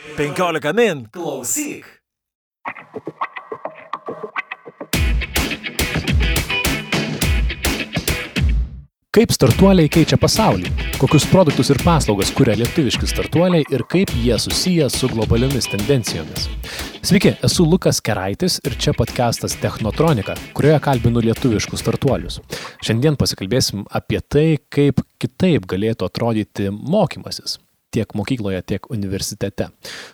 15 min klausyk. Kaip startuoliai keičia pasaulį? Kokius produktus ir paslaugas kuria lietuviški startuoliai ir kaip jie susiję su globaliomis tendencijomis? Sveiki, esu Lukas Keraitis ir čia podcastas Technotronika, kurioje kalbinu lietuviškus startuolius. Šiandien pasikalbėsim apie tai, kaip kitaip galėtų atrodyti mokymasis tiek mokykloje, tiek universitete.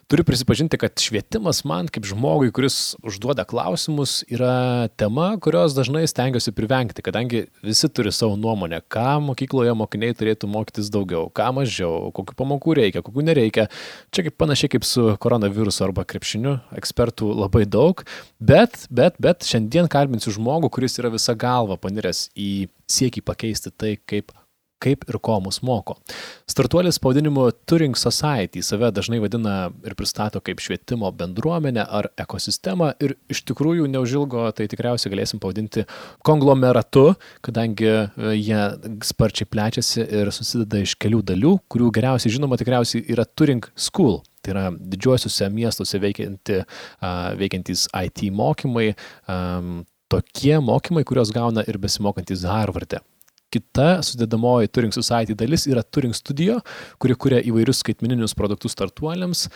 Turiu prisipažinti, kad švietimas man kaip žmogui, kuris užduoda klausimus, yra tema, kurios dažnai stengiuosi privengti, kadangi visi turi savo nuomonę, ką mokykloje mokiniai turėtų mokytis daugiau, ką mažiau, kokiu pamokų reikia, kokių nereikia. Čia kaip panašiai kaip su koronavirusu arba krepšiniu, ekspertų labai daug, bet, bet, bet šiandien kalbinsiu žmogų, kuris yra visa galva paniręs į siekį pakeisti tai, kaip kaip ir ko mus moko. Startuolis pavadinimu Turing Society save dažnai vadina ir pristato kaip švietimo bendruomenę ar ekosistemą ir iš tikrųjų neužilgo tai tikriausiai galėsim pavadinti konglomeratu, kadangi e, jie sparčiai plečiasi ir susideda iš kelių dalių, kurių geriausiai žinoma tikriausiai yra Turing School. Tai yra didžiuosiuose miestuose veikianti, veikiantys IT mokymai, tokie mokymai, kuriuos gauna ir besimokantis Harvardė. E kita sudėdamoji Turing Society dalis yra Turing Studio, kuri kuria įvairius skaitmeninius produktus startuoliams.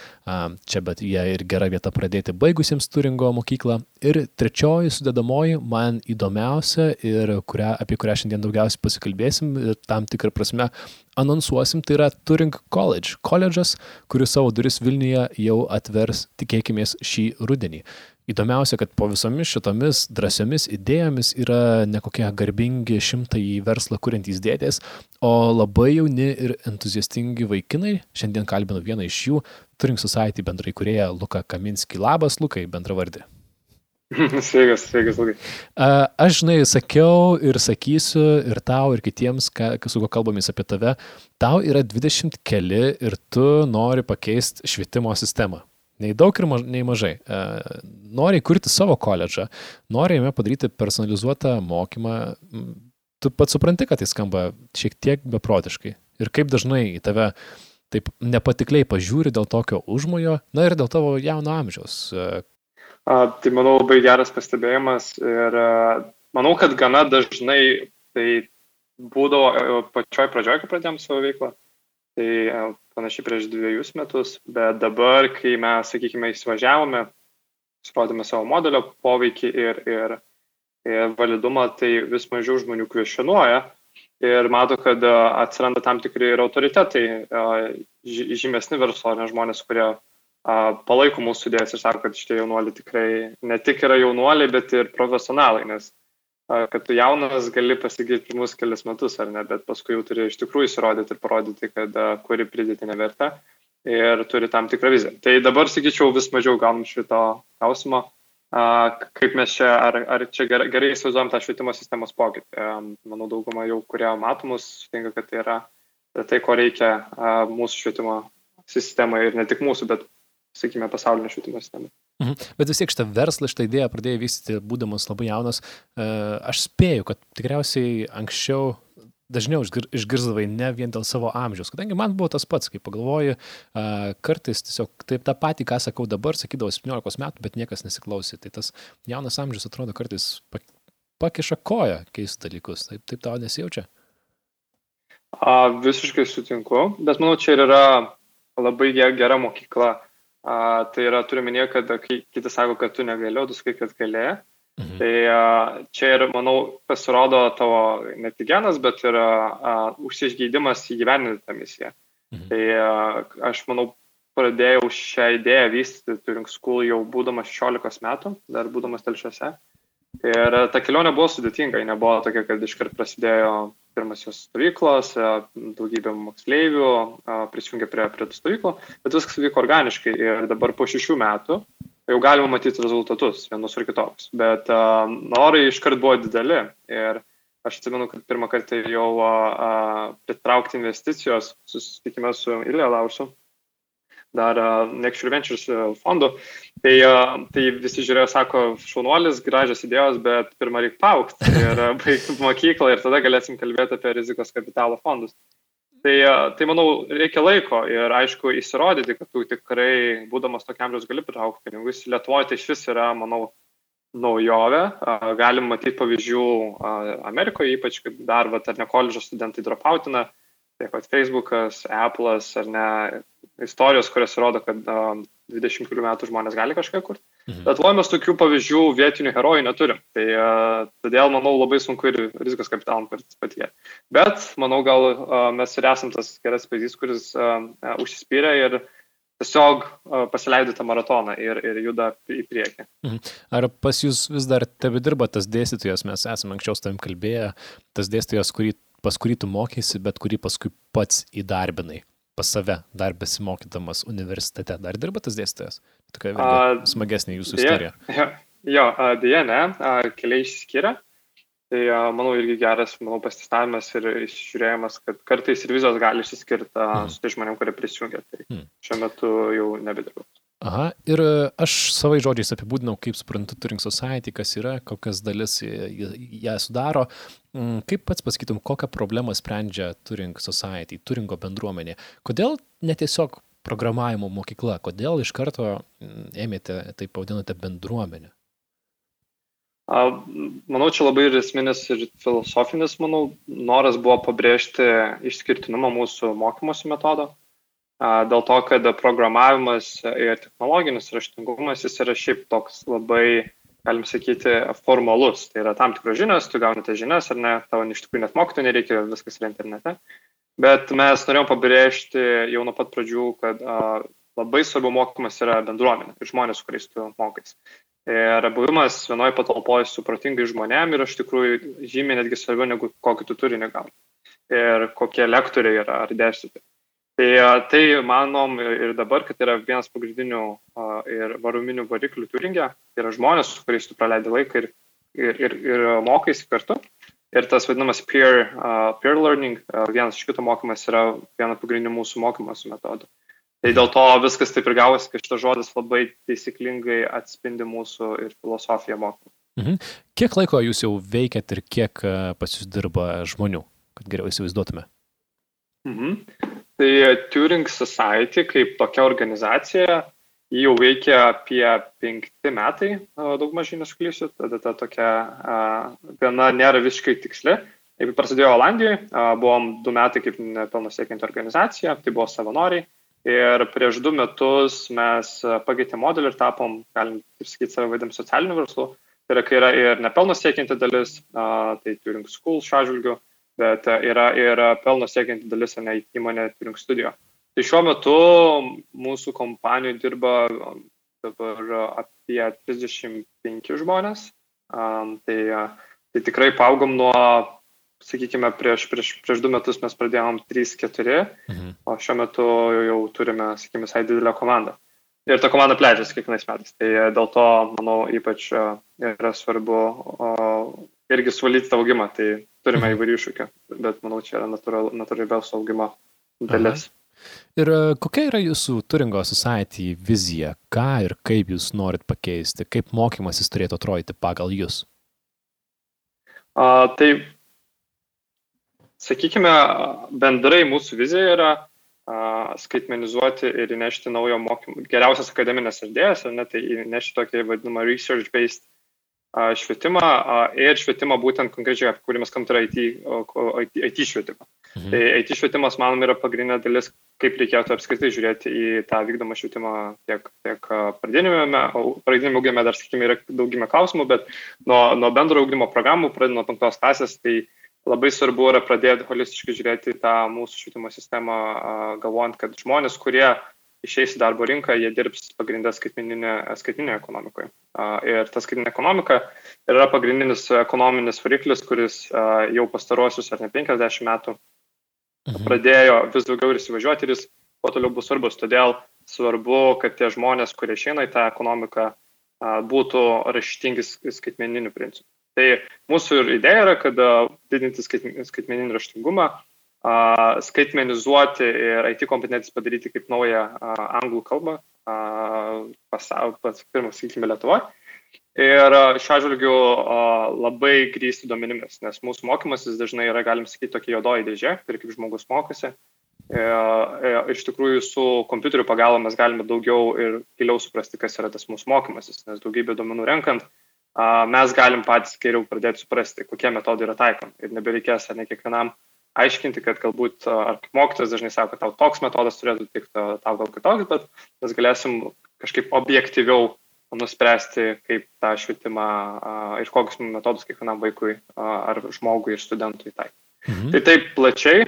Čia bet jie ir gera vieta pradėti baigusiems Turingo mokyklą. Ir trečioji sudėdamoji, man įdomiausia ir kurią, apie kurią šiandien daugiausiai pasikalbėsim ir tam tikrą prasme anonsuosim, tai yra Turing College, koledžas, kuris savo duris Vilniuje jau atvers, tikėkime, šį rudenį. Įdomiausia, kad po visomis šitomis drąsiomis idėjomis yra nekokie garbingi šimtai verslą kuriantys dėdės, o labai jauni ir entuziastingi vaikinai. Šiandien kalbinu vieną iš jų, Turing Society bendrai kurėja Luka Kaminski. Labas, Lukai, bendravardė. Sveikas, sveikas, Lukai. Aš, žinai, sakiau ir sakysiu ir tau, ir kitiems, kas su kuo kalbamės apie tave, tau yra 20 keli ir tu nori pakeisti švietimo sistemą. Nei daug ir maž, nei mažai. E, nori kurti savo koledžą, nori jame padaryti personalizuotą mokymą. Tu pats supranti, kad tai skamba šiek tiek beprotiškai. Ir kaip dažnai į tave taip nepatikliai pažiūri dėl tokio užmojo, na ir dėl tavo jauno amžiaus. E, A, tai manau labai geras pastebėjimas ir a, e, manau, kad gana dažnai tai būdavo e, pačioj pradžioj, kai pradėjom savo veiklą. Tai panašiai prieš dviejus metus, bet dabar, kai mes, sakykime, įsivažiavome, surodėme savo modelio poveikį ir, ir, ir validumą, tai vis mažiau žmonių kvestionuoja ir mato, kad atsiranda tam tikri ir autoritetai, žymesni verslo, ne žmonės, kurie palaiko mūsų idėjas ir sako, kad šitie jaunuoliai tikrai ne tik yra jaunuoliai, bet ir profesionalai, nes kad tu jaunas gali pasigirti pirmus kelias metus ar ne, bet paskui jau turi iš tikrųjų įsirodyti ir parodyti, kad kuri pridėtinė vertė ir turi tam tikrą viziją. Tai dabar, sakyčiau, vis mažiau gaunam šito klausimo, kaip mes čia, ar, ar čia gerai, gerai įsivaizduojam tą švietimo sistemos pokytį. Manau, dauguma jau, kurie matomus, sutinka, kad tai yra tai, ko reikia mūsų švietimo sistemai ir ne tik mūsų, bet, sakykime, pasaulinio švietimo sistemai. Mhm. Bet vis tiek šitą verslą, šitą idėją pradėjai vystyti, būdamas labai jaunas. E, aš spėju, kad tikriausiai anksčiau dažniau išgirzdavai ne vien dėl savo amžiaus, kadangi man buvo tas pats, kai pagalvoju, e, kartais tiesiog taip tą patį, ką sakau dabar, sakydavau 17 metų, bet niekas nesiklausė. Tai tas jaunas amžius atrodo kartais pakiša koją keistus dalykus. Taip, taip tau nesijaučia? A, visiškai sutinku, bet manau, čia yra labai gera mokykla A, tai yra, turiu minėti, kad kai kiti sako, kad tu negalėjai, tu sakai, kad galėjai. Mhm. Tai a, čia ir, manau, pasirodo tavo ne tik genas, bet ir užsižgeidimas įgyveninti tą misiją. Mhm. Tai a, aš manau, pradėjau šią idėją vystyti Turing School jau būdamas 16 metų, dar būdamas telšiuose. Ir ta kelionė buvo sudėtinga, nebuvo tokia, kad iškart prasidėjo pirmasis stovyklos, daugybė moksleivių prisijungė prie, prie tų stovyklų, bet viskas vyko organiškai ir dabar po šešių metų jau galima matyti rezultatus vienus ar kitokius. Bet norai iškart buvo dideli ir aš atsimenu, kad pirmą kartą jau pritraukti investicijos susitikime su Ilė Lausu, dar Nexture Ventures fondu, Tai, tai visi žiūrėjo, sako, šaunuolis, gražios idėjos, bet pirmą reikia paaukti ir baigti mokyklą ir tada galėsim kalbėti apie rizikos kapitalo fondus. Tai, tai manau, reikia laiko ir aišku įsirodyti, kad tu tikrai, būdamas tokiam amžiaus, gali pritraukti pinigus. Lietuvoje tai iš vis yra, manau, naujovė. Galim matyti pavyzdžių Amerikoje, ypač, kad dar, va, ar ne koledžo studentai dropautina, tiek pat Facebookas, Apple'as, ar ne, istorijos, kurios rodo, kad 20 metų žmonės gali kažką kurti. Mhm. Lietuvoje mes tokių pavyzdžių vietinių herojų neturim. Tai uh, todėl, manau, labai sunku ir rizikos kapitalom patikėti. Bet, manau, gal uh, mes ir esam tas geras pavyzdys, kuris uh, uh, užsispyrė ir tiesiog uh, pasileido tą maratoną ir, ir juda į priekį. Mhm. Ar pas jūs vis dar tebe dirba tas dėstytojas, mes esame anksčiau su tavim kalbėję, tas dėstytojas, kurį, pas kurį tu mokėsi, bet kurį paskui pats įdarbinai? Pas save, dar besimokydamas universitete. Dar dirba tas dėstytojas? Tokia uh, smagesnė jūsų dėja, istorija. Jo, dėja ne, keliai išsiskiria. Tai manau irgi geras, manau, pasistamimas ir žiūrėjimas, kad kartais ir vizos gali išsiskirti mm. su tai žmonėm, kurie prisijungia. Tai mm. šiuo metu jau nebedirbu. Aha, ir e, aš savai žodžiais apibūdinau, kaip suprantu Turing Society, kas yra, kokias dalis ją sudaro. Mm, kaip pats pasakytum, kokią problemą sprendžia Turing Society, Turingo bendruomenė? Kodėl netiesiog programavimo mokykla, kodėl iš karto mm, ėmėte, taip pavadinote, bendruomenę? Manau, čia labai ir esminis ir filosofinis, manau, noras buvo pabrėžti išskirtinumą mūsų mokymosi metodo dėl to, kad programavimas ir technologinis raštingumas jis yra šiaip toks labai, galim sakyti, formalus. Tai yra tam tikros žinios, tu gauni tas žinias ar ne, tavo iš tikrųjų net mokyti nereikia, viskas yra internete. Bet mes norėjom pabrėžti jau nuo pat pradžių, kad a, labai svarbu mokymas yra bendruomenė ir žmonės, su kuriais tu mokais. Ir buvimas vienoje patalpoje su protingai žmonėm yra iš tikrųjų žymiai netgi svarbiau negu kokį tu turinį gauni. Ir kokie lektoriai yra ar dėstytojai. Tai, tai manom ir dabar, kad yra vienas pagrindinių ir varuminių variklių turingė, tai yra žmonės, su kuriais tu praleidai laiką ir, ir, ir, ir mokaisi kartu. Ir tas vadinamas peer, uh, peer learning, uh, vienas iš kito mokymas yra viena pagrindinių mūsų mokymosi metodų. Tai dėl to viskas taip ir gavosi, kad šitas žodis labai taisyklingai atspindi mūsų ir filosofiją mokymą. Mhm. Kiek laiko jūs jau veikiat ir kiek pas jūs dirba žmonių, kad geriau įsivaizduotume? Mhm. Tai Turing Society kaip tokia organizacija, jį jau veikia apie penkti metai, daug mažai nesuklysiu, tada ta tokia viena nėra visiškai tiksli. Jeigu prasidėjo Olandijoje, buvom du metai kaip nepelno siekianti organizacija, tai buvo savanoriai. Ir prieš du metus mes pakeitėm modelį ir tapom, galim taip sakyti, save vadinam socialiniu verslu. Tai yra, kai yra ir nepelno siekianti dalis, tai Turing School šiuo atžvilgiu, bet e, yra ir pelno siekianti dalis, ne įmonė Turing Studio. Tai šiuo metu mūsų kompanijoje dirba dabar apie 35 žmonės. Um, tai, tai tikrai paaugom nuo, sakykime, prieš, prieš, prieš du metus mes pradėjom 3-4, mhm. o šiuo metu jau turime, sakykime, visai didelę komandą. Ir ta komanda plečiasi kiekvienais metais. Tai dėl to, manau, ypač yra svarbu irgi suvaldyti tą augimą. Tai turime įvairių iššūkių, bet manau, čia yra natural, natūraliaus augimo dalis. Aha. Ir e, kokia yra jūsų Turingo Society vizija? Ką ir kaip jūs norit pakeisti? Kaip mokymasis turėtų atrodyti pagal jūs? A, tai, sakykime, bendrai mūsų vizija yra a, skaitmenizuoti ir įnešti naujo mokymo, geriausias akademinės idėjas, ar ne, tai įnešti tokį vadinamą research-based švietimą ir švietimą būtent konkrečiai, apie kurį mes kalbame, tai yra IT, IT švietimą. Mhm. Tai IT švietimas, manom, yra pagrindinė dalis, kaip reikėtų apskritai žiūrėti į tą vykdomą švietimą tiek, tiek pradinėme, pradinėme augime dar, sakykime, yra daugybė klausimų, bet nuo, nuo bendro augimo programų, pradedant nuo penktos klasės, tai labai svarbu yra pradėti holistiškai žiūrėti tą mūsų švietimo sistemą, galvojant, kad žmonės, kurie išeis į darbo rinką, jie dirbs pagrindę skaitminėje ekonomikoje. Ir ta skaitminė ekonomika yra pagrindinis ekonominis variklis, kuris jau pastaruosius ar ne 50 metų mhm. pradėjo vis daugiau ir įsivažiuoti ir jis kuo toliau bus svarbus. Todėl svarbu, kad tie žmonės, kurie išeina į tą ekonomiką, būtų raštingi skaitmeniniu principu. Tai mūsų ir idėja yra, kad didinti skaitmeninį raštingumą skaitmenizuoti ir IT kompetencijas padaryti kaip naują anglų kalbą, pats pirmas, sakykime, Lietuvoje. Ir šiuo atžvilgiu labai grįsti duomenimis, nes mūsų mokymasis dažnai yra, galim sakyti, tokia juodoji dėžė, ir kaip žmogus mokosi. Ir iš tikrųjų su kompiuteriu pagalba mes galime daugiau ir giliau suprasti, kas yra tas mūsų mokymasis, nes daugybė duomenų renkant, mes galim patys geriau pradėti suprasti, kokie metodai yra taikomi. Ir nebereikės ar ne kiekvienam aiškinti, kad galbūt, ar mokytas dažnai sako, tau toks metodas turėtų tikti, tau gal kitoks, bet mes galėsim kažkaip objektyviau nuspręsti, kaip tą švietimą ir kokius metodus kiekvienam vaikui ar žmogui ir studentui taikyti. Mhm. Tai taip plačiai,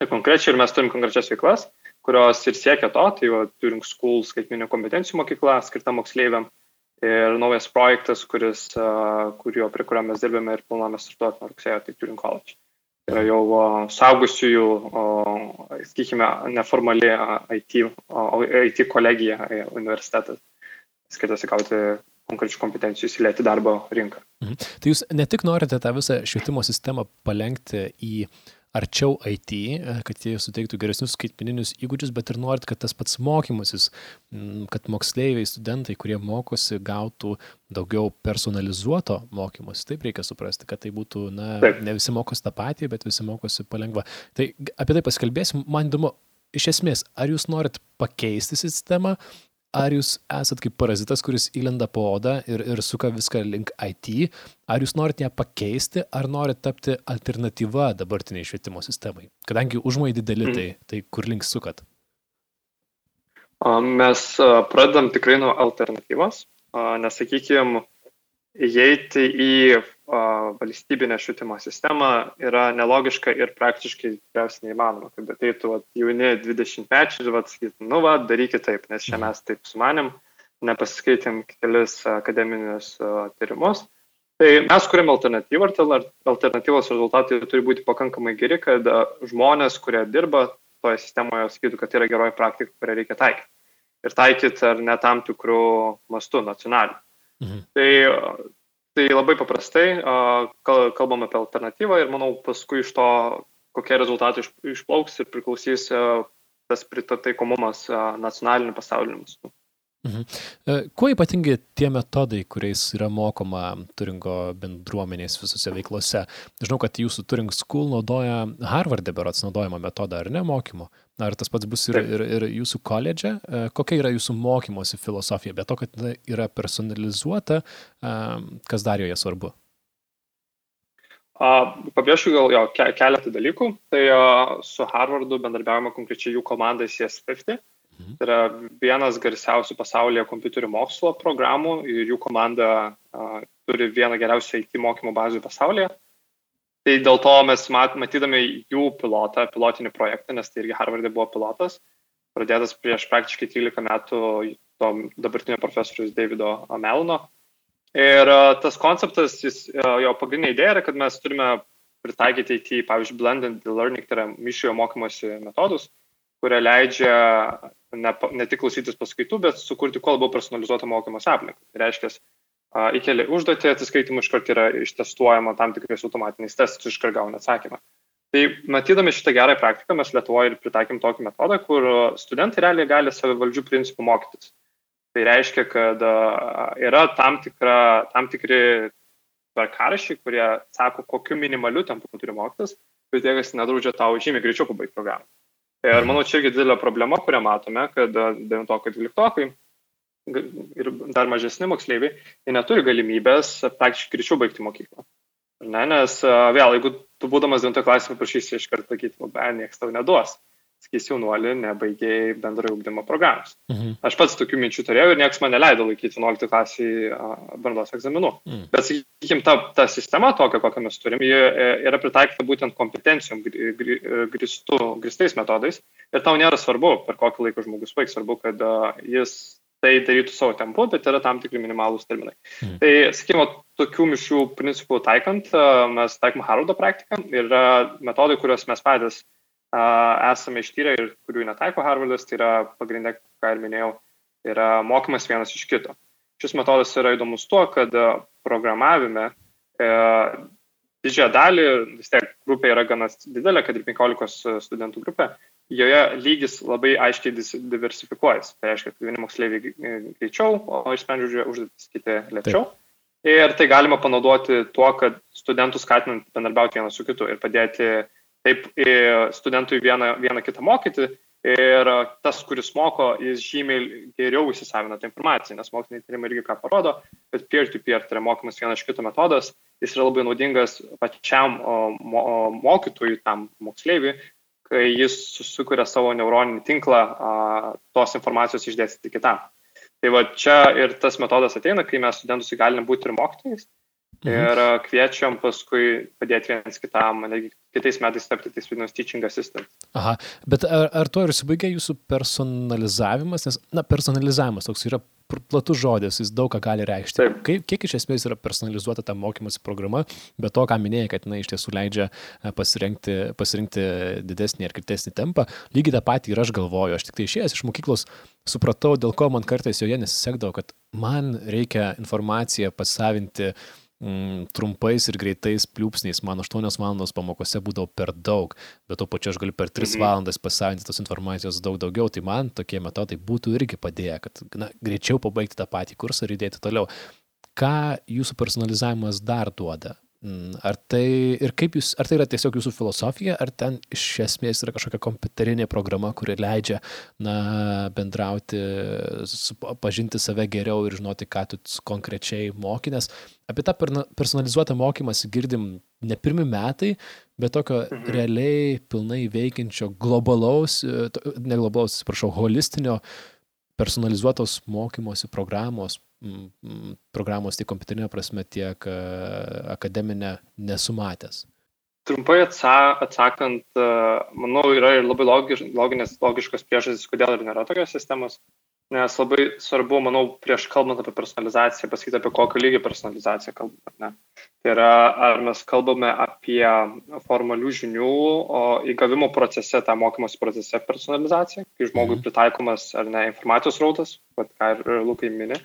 tai konkrečiai ir mes turim konkrečias veiklas, kurios ir siekia to, tai jau turim School skaitminio kompetencijų mokykla skirta moksleiviam ir naujas projektas, kuris, kurio, prie kurio mes dirbame ir planuojame startuoti nuo rugsėjo, tai turim college. Tai yra jau saugusiųjų, sakykime, neformali IT, IT kolegija universitetas, skirtas įgauti konkrečių kompetencijų įsilieti darbo rinką. Mhm. Tai jūs ne tik norite tą visą švietimo sistemą palengti į arčiau IT, kad jie suteiktų geresnius skaitmeninius įgūdžius, bet ir norit, kad tas pats mokymasis, kad moksleiviai, studentai, kurie mokosi, gautų daugiau personalizuoto mokymosi. Taip reikia suprasti, kad tai būtų, na, Taip. ne visi mokosi tą patį, bet visi mokosi palengva. Tai apie tai pasikalbėsim. Man įdomu, iš esmės, ar jūs norit pakeisti sistemą, ar jūs esat kaip parazitas, kuris įlenda po odą ir, ir suka viską link IT, ar jūs norite ją pakeisti, ar norite tapti alternatyva dabartiniai švietimo sistemai? Kadangi užmojai dideli, tai, tai kur link sukat? Mes pradedam tikrai nuo alternatyvos, nes, sakykime, įeiti į valstybinę švietimo sistemą yra nelogiška ir praktiškai tikriausiai neįmanoma. Kad ateitų vat, jauni 20 mečiai ir sakytų, nu va, darykit taip, nes čia mhm. mes taip sumanėm, nepasiskaitėm kelis akademinius tyrimus. Tai mes kuriam alternatyvą ir alternatyvos rezultatai turi būti pakankamai geri, kad žmonės, kurie dirba toje sistemoje, sakytų, kad tai yra geroji praktika, kurią reikia taikyti. Ir taikyti ar ne tam tikrų mastų nacionalinių. Mhm. Tai, tai labai paprastai kalbam apie alternatyvą ir manau paskui iš to, kokie rezultatai išplauks ir priklausys tas pritaikomumas nacionaliniu pasauliniu mastu. Mhm. E, kuo ypatingi tie metodai, kuriais yra mokoma Turingo bendruomenės visose veiklose? Žinau, kad jūsų Turing School naudoja Harvard'e berots naudojama metoda, ar ne mokymo? Ar tas pats bus ir, ir, ir jūsų koledže? E, kokia yra jūsų mokymosi filosofija? Be to, kad yra personalizuota, e, kas dar joje svarbu? Pabrėšiu gal jo keletą dalykų. Tai su Harvardu bendarbiavimo konkrečiai jų komandai CS50 Mhm. Tai yra vienas garsiausių pasaulyje kompiuterių mokslo programų ir jų komanda uh, turi vieną geriausią IT mokymo bazų pasaulyje. Tai dėl to mes mat, matydami jų pilotą, pilotinį projektą, nes tai irgi Harvardė buvo pilotas, pradėtas prieš praktiškai 13 metų to dabartinio profesorius Davido Melono. Ir uh, tas konceptas, jis, uh, jo pagrindinė idėja yra, kad mes turime pritaikyti IT, pavyzdžiui, blended learning, tai yra mišiojo mokymosi metodus, kurie leidžia ne, ne tik klausytis paskaitų, bet sukurti kuo labiau personalizuotą mokymosi aplinką. Tai reiškia, įkeli užduotį, atsiskaitimų iškart yra ištestuojama tam tikrais automatiniais testais, iškart gauna atsakymą. Tai matydami šitą gerą praktiką, mes Lietuvoje ir pritaikėm tokį metodą, kur studentai realiai gali savivaldžių principų mokytis. Tai reiškia, kad yra tam, tikra, tam tikri tvarkarašiai, kurie sako, kokiu minimaliu tempu turi mokytis, bet niekas nedraudžia tau žymiai greičiau pabaigti programą. Ir manau, čia irgi didelė problema, kurią matome, kad 9-12 ir dar mažesni moksleiviai, jie neturi galimybės praktiškai greičiau baigti mokyklą. Ne, nes vėl, jeigu tu būdamas 9 klasėje paprašysi iš karto sakyti, nu, be, niekas tau neduos sakys jaunuolį, nebaigiai bendrojo ugdymo programos. Mhm. Aš pats tokių minčių turėjau ir niekas man neleido laikyti 11 klasiai brandos egzaminų. Mhm. Bet, sakykime, ta, ta sistema tokia, kokią mes turim, e, yra pritaikyta būtent kompetencijom gristų, gristais metodais. Ir tau nėra svarbu, per kokį laiką žmogus baigs, svarbu, kad jis tai darytų savo tempu, bet yra tam tikri minimalūs terminai. Mhm. Tai, sakykime, tokių mišių principų taikant, mes taikome Harvardo praktiką ir yra metodai, kuriuos mes patys esame ištyrę ir kurių netaiko Harvardas, tai yra pagrindė, ką ir minėjau, yra mokymas vienas iš kito. Šis metodas yra įdomus tuo, kad programavime e, didžiąją dalį, vis tiek grupė yra gana didelė, kad ir 15 studentų grupė, joje lygis labai aiškiai diversifikuojas. Tai reiškia, kad vieni moksleiviai greičiau, o išsprendžia užduotis kiti lėčiau. Taip. Ir tai galima panaudoti tuo, kad studentų skatinant bendarbiauti vienas su kitu ir padėti taip studentui vieną, vieną kitą mokyti. Ir tas, kuris moko, jis žymiai geriau įsisavina tą informaciją, nes moksliniai tyrimai irgi ką parodo, kad peer-to-peer, -peer, tai yra mokymas vienas iš kito metodas, jis yra labai naudingas pačiam mokytojui, tam moksleiviui, kai jis sukuria savo neuroninį tinklą tos informacijos išdėstyti kitam. Tai va čia ir tas metodas ateina, kai mes studentus įgalinam būti ir mokytojais. Mhm. Ir kviečiam paskui padėti vienas kitam, netgi kitais metais tapti tais vadinamas teaching assistant. Aha, bet ar, ar to ir įsibaigia jūsų personalizavimas, nes, na, personalizavimas toks yra platus žodis, jis daug ką gali reikšti. Taip. Kaip, kiek iš esmės yra personalizuota ta mokymosi programa, be to, ką minėjai, kad na, iš tiesų leidžia e, pasirinkti, pasirinkti didesnį ar kitesnį tempą, lygiai tą patį ir aš galvoju, aš tik tai išėjęs iš mokyklos supratau, dėl ko man kartais joje nesisekdavo, kad man reikia informaciją pasavinti mm, trumpais ir greitais pliūpsniais. Man 8 valandos pamokose būdavo per daug, bet to pačiu aš galiu per 3 mhm. valandas pasavinti tos informacijos daug daugiau. Tai man tokie metodai būtų irgi padėję, kad na, greičiau pabaigti tą patį kursą ir judėti toliau. Ką jūsų personalizavimas dar duoda? Mm, ar tai, ir kaip jūs, ar tai yra tiesiog jūsų filosofija, ar ten iš esmės yra kažkokia kompiuterinė programa, kuri leidžia, na, bendrauti, pažinti save geriau ir žinoti, ką tu konkrečiai mokinės. Apie tą personalizuotą mokymąsi girdim ne pirmi metai, bet tokio mhm. realiai pilnai veikiančio globalaus, ne globalaus, atsiprašau, holistinio personalizuotos mokymosi programos programos tiek kompiuterinė prasme, tiek e, akademinė nesumatęs? Trumpai atsakant, e, manau, yra ir labai logiš, loginės, logiškos priežastys, kodėl ir nėra tokios sistemos. Nes labai svarbu, manau, prieš kalbant apie personalizaciją, pasakyti apie kokio lygio personalizaciją kalbame. Tai yra, ar mes kalbame apie formalių žinių įgavimo procese, tą mokymosi procese personalizaciją, kai žmogui mhm. pritaikomas ar ne informacijos rautas, ką ir Lukai mini,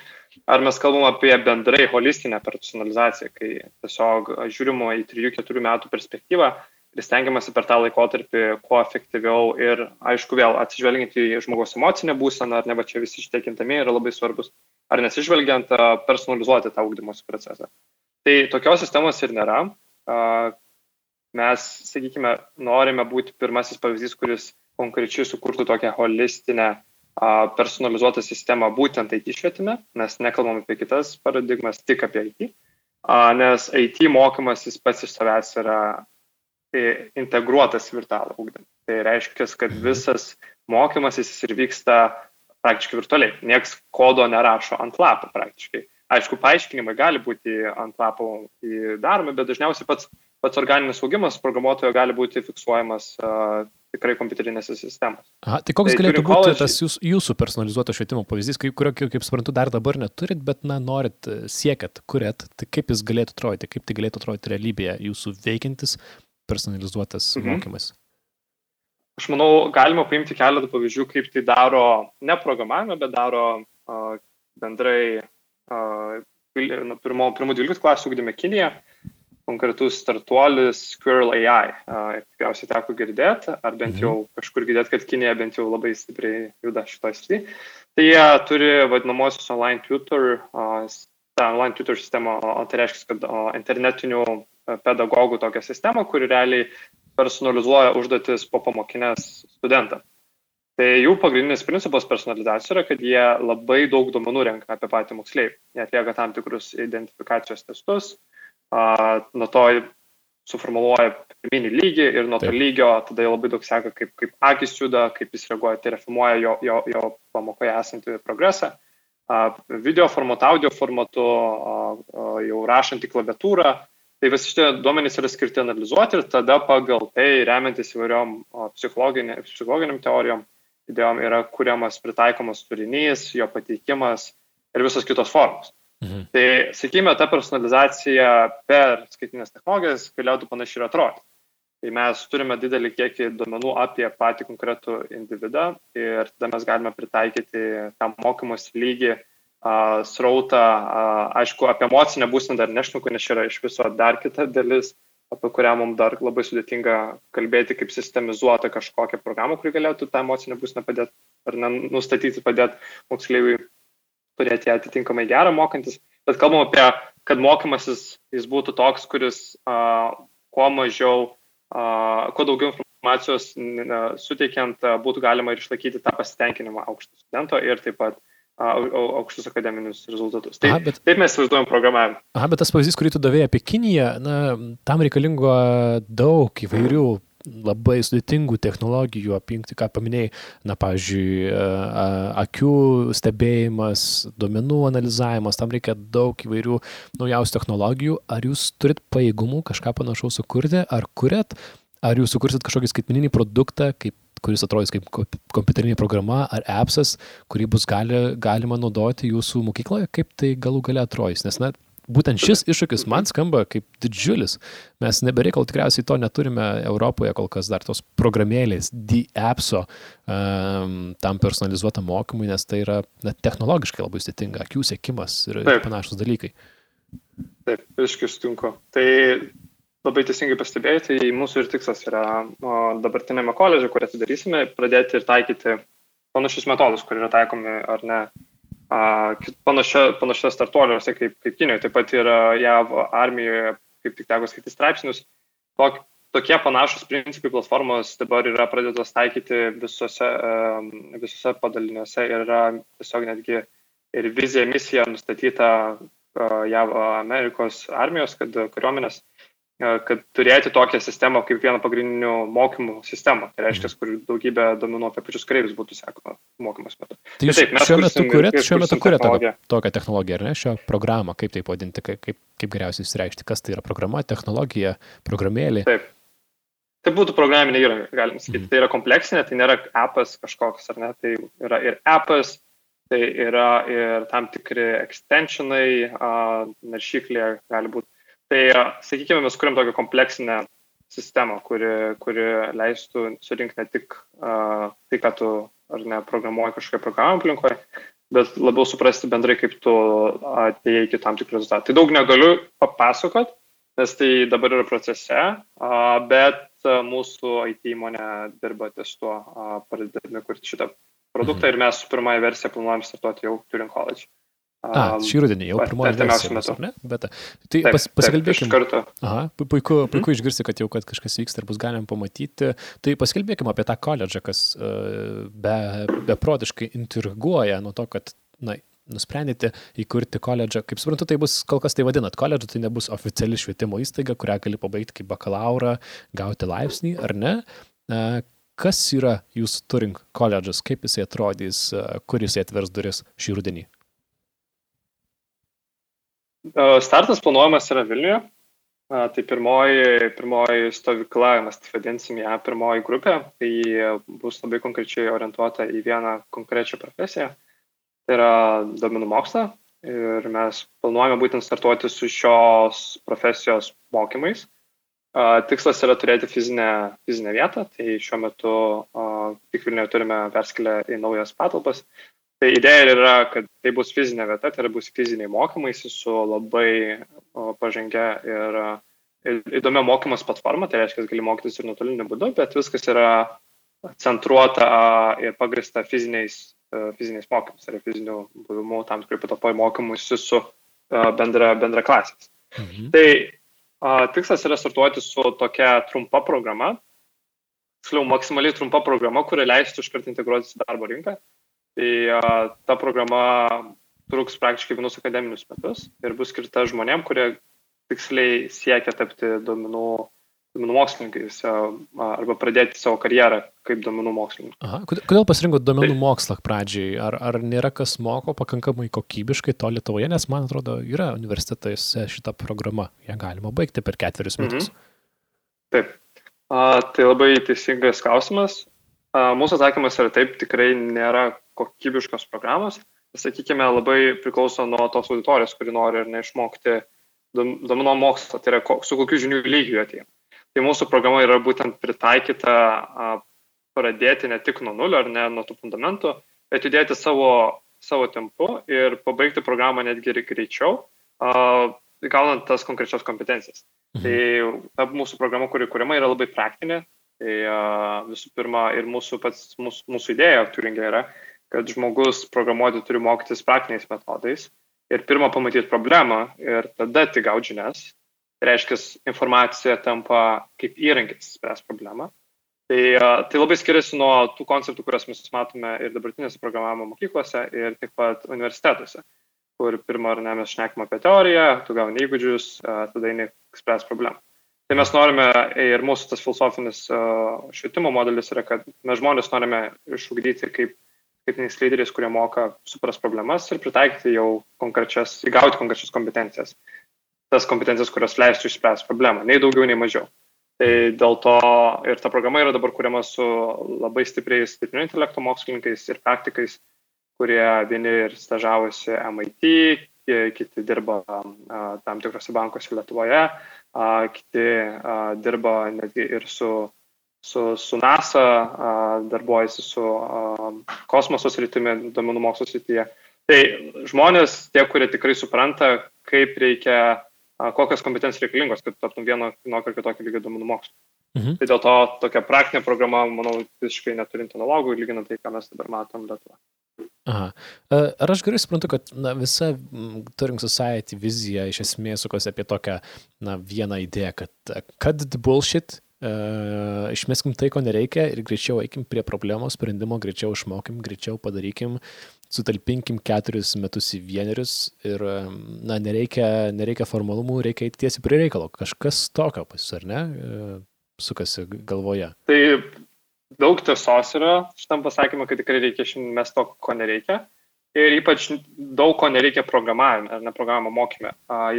ar mes kalbame apie bendrai holistinę personalizaciją, kai tiesiog žiūrimo į 3-4 metų perspektyvą ir stengiamasi per tą laikotarpį kuo efektyviau ir, aišku, vėl atsižvelgiant į žmogaus emocinę būseną, ar ne, va čia visi šitie kintami yra labai svarbus, ar nesižvelgiant personalizuoti tą ūkdymosi procesą. Tai tokios sistemos ir nėra. Mes, sakykime, norime būti pirmasis pavyzdys, kuris konkrečiai sukurtų tokią holistinę personalizuotą sistemą būtent IT švietime, mes nekalbam apie kitas paradigmas, tik apie IT, nes IT mokymasis pats iš savęs yra integruotas virtualų ūkdymą. Tai reiškia, kad mhm. visas mokymasis ir vyksta praktiškai virtualiai. Niekas kodo nerašo ant lapo praktiškai. Aišku, paaiškinimai gali būti ant lapo daromi, bet dažniausiai pats, pats organinis augimas programuotojo gali būti fiksuojamas tikrai kompiuterinėse sistemose. Aha, tai koks tai galėtų būti tas jūs, jūsų personalizuoto švietimo pavyzdys, kurio, kaip, kaip suprantu, dar dabar neturit, bet, na, norit, siekiat, kuriat, tai kaip jis galėtų atrodyti, kaip tai galėtų atrodyti realybėje, jūsų veikiantis personalizuotas mhm. mokymas? Aš manau, galima paimti keletą pavyzdžių, kaip tai daro ne programavime, bet daro uh, bendrai uh, pirmo, pirmų 12 klasių ugdėme Kiniją, konkretus startuolis Squirrel AI. Tikriausiai teko girdėti, ar bent mhm. jau kažkur girdėti, kad Kinija bent jau labai stipriai juda šitoje srityje. Tai jie turi vadinamosius online tutor, tą online tutor sistemą, tai reiškia, kad internetinių pedagogų tokią sistemą, kuri realiai personalizuoja užduotis po pamokinės studentam. Tai jų pagrindinis principas personalizacijos yra, kad jie labai daug duomenų renka apie patį moksleivį. Jie atlieka tam tikrus identifikacijos testus, nuo to suformuluoja pirminį lygį ir nuo to lygio tada jie labai daug seka, kaip, kaip akis juda, kaip jis reaguoja, tai refimuoja jo, jo, jo pamokoje esantį progresą. Video formatu, audio formatu, jau rašant į klaviatūrą, Tai visi šitie duomenys yra skirti analizuoti ir tada pagal tai, remiantis įvairiom psichologiniam, psichologiniam teorijom, idėjom yra kuriamas pritaikomas turinys, jo pateikimas ir visos kitos formos. Mhm. Tai, sakykime, ta personalizacija per skaitinės technologijas galėtų panašiai ir atrodyti. Tai mes turime didelį kiekį duomenų apie patį konkretų individą ir tada mes galime pritaikyti tam mokymosi lygį srautą, aišku, apie emocinę būseną dar nešneku, nes yra iš viso dar kita dalis, apie kurią mums dar labai sudėtinga kalbėti kaip sistemizuota kažkokią programą, kuri galėtų tą emocinę būsnę padėti ar nustatyti, padėti moksleiviui turėti ją atitinkamai gerą mokantis. Bet kalbam apie, kad mokymasis jis būtų toks, kuris a, kuo mažiau, a, kuo daugiau informacijos suteikiant, a, būtų galima ir išlaikyti tą pasitenkinimą aukšto studento ir taip pat aukštus akademinius rezultatus. Taip, Aha, bet, taip mes vaizduojam programavimą. Aha, bet tas pavyzdys, kurį tu davėjai apie Kiniją, na, tam reikalingo daug įvairių labai sudėtingų technologijų apjungti, ką paminėjai, na, pavyzdžiui, akių stebėjimas, duomenų analizavimas, tam reikia daug įvairių naujausių technologijų. Ar jūs turit pajėgumų kažką panašaus sukurti, ar kuriat, ar jūs sukursit kažkokį skaitmeninį produktą, kaip kuris atrodys kaip kompiuterinė programa ar appsas, kurį bus gali, galima naudoti jūsų mokykloje, kaip tai galų gale atrodys. Nes, na, būtent šis iššūkis man skamba kaip didžiulis. Mes nebereikal tikriausiai to neturime Europoje kol kas dar tos programėlės, D-appso um, tam personalizuotam mokymui, nes tai yra na, technologiškai labai sudėtinga, akių sėkimas ir Taip. panašus dalykai. Taip, visiškai sutinku. Tai labai teisingai pastebėjai, tai mūsų ir tikslas yra dabartinėme koledže, kur atidarysime, pradėti ir taikyti panašius metodus, kur yra taikomi ar ne panašiose startuoliuose kaip, kaip Kinijoje, taip pat ir JAV armijoje, kaip tik teko skaityti straipsnius. Tok, tokie panašus principai platformos dabar yra pradėtos taikyti visose, visose padaliniuose ir yra tiesiog netgi ir vizija, misija nustatyta JAV Amerikos armijos, kad kariuomenės kad turėti tokią sistemą kaip vieną pagrindinių mokymų sistemą. Tai reiškia, kur daugybė domenų apie pačius kareivius būtų sekama mokymas metu. Tai, tai taip, šiuo metu kuriat, šiuo metu kuriat tokią, tokią technologiją, ar ne, šią programą, kaip tai pavadinti, kaip, kaip, kaip geriausiai įsireikšti, kas tai yra programa, technologija, programėlė. Taip. Tai būtų programinė įranga, galim sakyti. Mm. Tai yra kompleksinė, tai nėra appas kažkoks, ar ne, tai yra ir appas, tai yra ir tam tikri extensionai, naršyklė gali būti Tai, sakykime, mes kuriam tokią kompleksinę sistemą, kuri, kuri leistų surinkti ne tik uh, tai, ką tu ar ne programuoji kažkokią programą aplinkoje, bet labiau suprasti bendrai, kaip tu atėjai iki tam tikrų rezultatų. Tai daug negaliu papasakot, nes tai dabar yra procese, bet uh, mūsų IT įmonė dirba ties tuo, pradėdami kurti šitą produktą mhm. ir mes su pirmąją versiją planuojam startuoti jau Turing College. A, šį rudenį jau pirmoji versija. Metu. Ne? Bet, tai taip, pas, pasikalbėkime. Aha, puiku, mhm. puiku išgirsti, kad jau kad kažkas vyksta ir bus galima pamatyti. Tai pasikalbėkime apie tą koledžą, kas uh, be, beprotiškai intriguoja nuo to, kad na, nusprendėte įkurti koledžą. Kaip suprantu, tai bus, kol kas tai vadinat koledžą, tai nebus oficiali švietimo įstaiga, kurią gali pabaigti kaip bakalaurą, gauti laipsnį, ar ne? Uh, kas yra jūsų Turing koledžas, kaip jisai atrodys, uh, kur jisai atvers duris šį rudenį? Startas planuojamas yra Vilniuje. Tai pirmoji, pirmoji stovykla, mes tai vadinsim ją pirmoji grupė, tai bus labai konkrečiai orientuota į vieną konkrečią profesiją. Tai yra domenų moksla ir mes planuojame būtent startuoti su šios profesijos mokymais. Tikslas yra turėti fizinę, fizinę vietą, tai šiuo metu tik Vilniuje turime perskelę į naujas patalpas Tai idėja yra, kad tai bus fizinė vieta, tai bus fiziniai mokymaisi su labai pažangia ir, ir įdomia mokymas platforma, tai reiškia, gali mokytis ir nuotoliniu būdu, bet viskas yra centruota ir pagrista fiziniais, fiziniais mokymais, tai yra fizinių buvimų tam tikrai patalpoje mokymuisi su bendra, bendra klasės. Mhm. Tai a, tikslas yra startuoti su tokia trumpa programa, tiksliau maksimaliai trumpa programa, kuri leistų iškart integruotis į darbo rinką Tai a, ta programa truks praktiškai vienus akademinius metus ir bus skirta žmonėm, kurie tiksliai siekia tapti duomenų, duomenų mokslininkais arba pradėti savo karjerą kaip duomenų mokslininkai. Aha, kodėl pasirinkot duomenų tai, mokslą pradžiai? Ar, ar nėra kas moko pakankamai kokybiškai to Lietuvoje, nes man atrodo yra universitetuose šita programa, ją galima baigti per ketverius metus. Mhm. Taip, a, tai labai teisingas klausimas. A, mūsų atsakymas yra taip, tikrai nėra kokybiškos programos, sakykime, labai priklauso nuo tos auditorijos, kuri nori ir neišmokti domino mokslo, tai yra su kokiu žinių lygiu atėjo. Tai mūsų programa yra būtent pritaikyta pradėti ne tik nuo nulio ar ne nuo tų fundamentų, bet judėti savo, savo tempu ir pabaigti programą netgi greičiau, gaunant tas konkrečias kompetencijas. Mhm. Tai ta mūsų programa, kuri kuriama, yra labai praktinė. Tai visų pirma, ir mūsų, pats, mūsų, mūsų idėja turingė yra, kad žmogus programuoti turi mokytis praktiniais metodais ir pirmą pamatyti problemą ir tada tik gauti žinias. Tai reiškia, informacija tampa kaip įrankis spręs problemą. Tai, tai labai skiriasi nuo tų konceptų, kuriuos mes matome ir dabartinėse programavimo mokyklose, ir taip pat universitetuose, kur pirmą ar ne mes šnekame apie teoriją, tu gauni įgūdžius, tada eini spręs problemą. Tai mes norime ir mūsų tas filosofinis švietimo modelis yra, kad mes žmonės norime išugdyti kaip skaitiniais lyderiais, kurie moka supras problemas ir pritaikyti jau konkrečias, įgauti konkrečias kompetencijas. Tas kompetencijas, kurios leistų išspręsti problemą, nei daugiau, nei mažiau. Tai dėl to ir ta programa yra dabar kuriama su labai stipriais dirbtinio intelekto mokslininkais ir praktikais, kurie vieni ir stažavosi MIT, kiti dirba tam tikrose bankuose Lietuvoje, kiti dirba netgi ir su, su, su NASA, darbuojasi su kosmoso sritimi, domenų mokslo srityje. Tai žmonės, tie, kurie tikrai supranta, kaip reikia, kokios kompetencijos reikalingos, kad taptum vieno, vienokio ar kitokio lygio domenų mokslo. Mhm. Tai dėl to tokia praktinė programa, manau, visiškai neturint analogų, lyginant tai, ką mes dabar matom Lietuvoje. Aha. Ar aš gerai suprantu, kad na, visa Turing Society vizija iš esmės sukasi apie tokią na, vieną idėją, kad cut the bullshit, uh, išmeskim tai, ko nereikia ir greičiau eikim prie problemos sprendimo, greičiau išmokim, greičiau padarykim, sutalpinkim keturis metus į vienerius ir na, nereikia, nereikia formalumų, reikia eiti tiesiai prie reikalo. Kažkas tokio pas jūs, ar ne, sukasi galvoje. Taip, daug tiesos yra šitam pasakymui, kad tikrai reikia mes to, ko nereikia. Ir ypač daug ko nereikia programavime ar ne programavimo mokyme,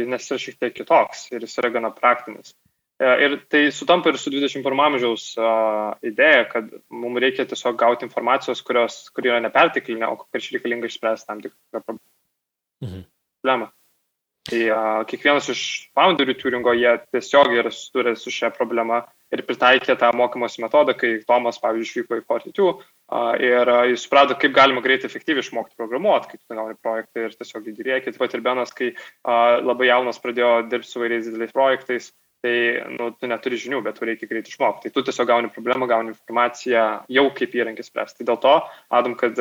nes yra šiek tiek kitoks ir jis yra gana praktinis. E, ir tai sutampa ir su 21 amžiaus idėja, kad mums reikia tiesiog gauti informacijos, kurios, kur yra nepertiklinė, o konkrečiai reikalinga išspręsti tam tikrą mhm. problemą. Mhm. Tai a, kiekvienas iš founderių Turingo, jie tiesiog yra susidūrę su šia problema ir pritaikė tą mokymosi metodą, kai Tomas, pavyzdžiui, išvyko į Fortitude ir jis suprato, kaip galima greitai efektyviai išmokti programuoti, kai tu gauni projektą ir tiesiog įdėrėki. Taip pat ir Benas, kai labai jaunas pradėjo dirbti su vairiais dideliais projektais, tai nu, tu neturi žinių, bet tu reikia greitai išmokti. Tai tu tiesiog gauni problemą, gauni informaciją jau kaip įrankis spręsti. Tai dėl to, Adam, kad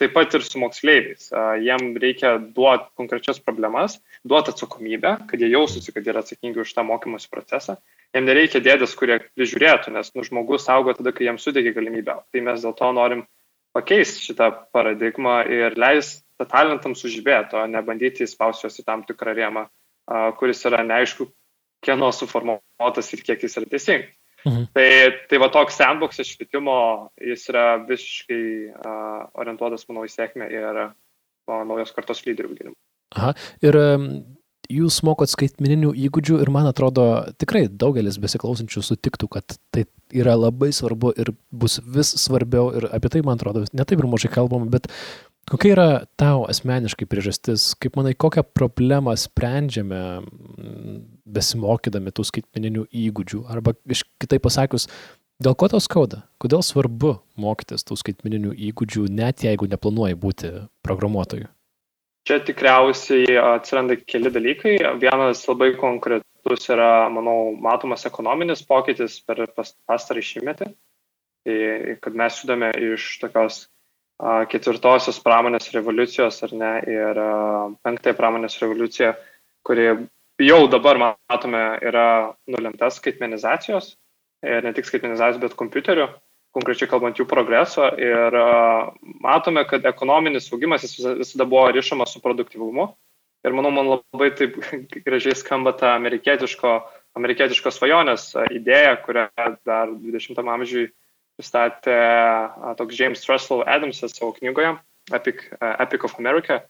taip pat ir su moksleiviais, jiem reikia duoti konkrečias problemas, duoti atsakomybę, kad jie jaustųsi, kad yra atsakingi už tą mokymosi procesą jam nereikia dėdės, kurie prižiūrėtų, nes nu, žmogus augo tada, kai jam sudėgi galimybę. Tai mes dėl to norim pakeisti šitą paradigmą ir leisti talentam sužibėti, o ne bandyti įspausti juos į tam tikrą rėmą, kuris yra neaišku, kieno suformuotas ir kiek jis yra teisingas. Mhm. Tai, tai va toks sandboxas švietimo, jis yra visiškai uh, orientuotas, manau, į sėkmę ir uh, naujos kartos lyderių gynimą. Aha, ir um, jūs mokot skaitmeninių įgūdžių ir man atrodo tikrai daugelis besiklausančių sutiktų, kad tai yra labai svarbu ir bus vis svarbiau ir apie tai, man atrodo, netaip ir mažai kalbam, bet kokia yra tau asmeniškai priežastis, kaip manai, kokią problemą sprendžiame mm, besimokydami tų skaitmeninių įgūdžių arba kitaip pasakius, Dėl ko tau skauda? Kodėl svarbu mokytis tų skaitmeninių įgūdžių, net jeigu neplanuoji būti programuotoju? Čia tikriausiai atsiranda keli dalykai. Vienas labai konkretus yra, manau, matomas ekonominis pokytis per pastarą šimtmetį. Tai, kad mes judame iš tokios ketvirtosios pramonės revoliucijos ar ne ir penktąją pramonės revoliuciją, kuri jau dabar matome yra nulemta skaitmenizacijos ir ne tik skaitmenizacijos, bet kompiuterių konkrečiai kalbant jų progreso ir matome, kad ekonominis augimas visada buvo rišamas su produktivumu. Ir manau, man labai taip gražiai skamba ta amerikietiško, amerikietiškos svajonės idėja, kurią dar 20 amžiui pristatė toks James Russell Adamsas savo knygoje Epic, Epic of America,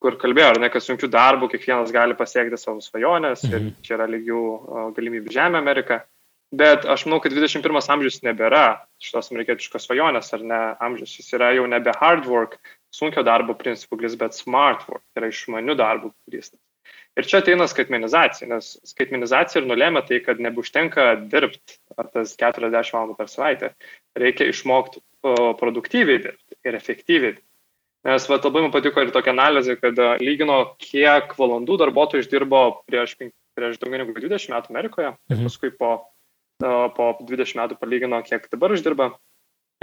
kur kalbėjo, ar ne, kad sunkių darbų kiekvienas gali pasiekti savo svajonės mhm. ir čia yra lygių galimybių Žemė Amerika. Bet aš manau, kad 21 amžius nebėra šitos amerikietiškos svajonės ar ne amžius. Jis yra jau nebe hard work, sunkio darbo principų grįstas, bet smart work, tai yra išmanių darbų grįstas. Ir čia ateina skaitmenizacija, nes skaitmenizacija ir nulėmė tai, kad nebeužtenka dirbti tas 40 valandų per savaitę. Reikia išmokti produktyviai dirbti ir efektyviai. Nes va, labai man patiko ir tokia analizė, kad lygino, kiek valandų darbuotojai išdirbo prieš prieš daugiau negu 20 metų Amerikoje mhm. paskui po, po 20 metų palygino, kiek dabar uždirba.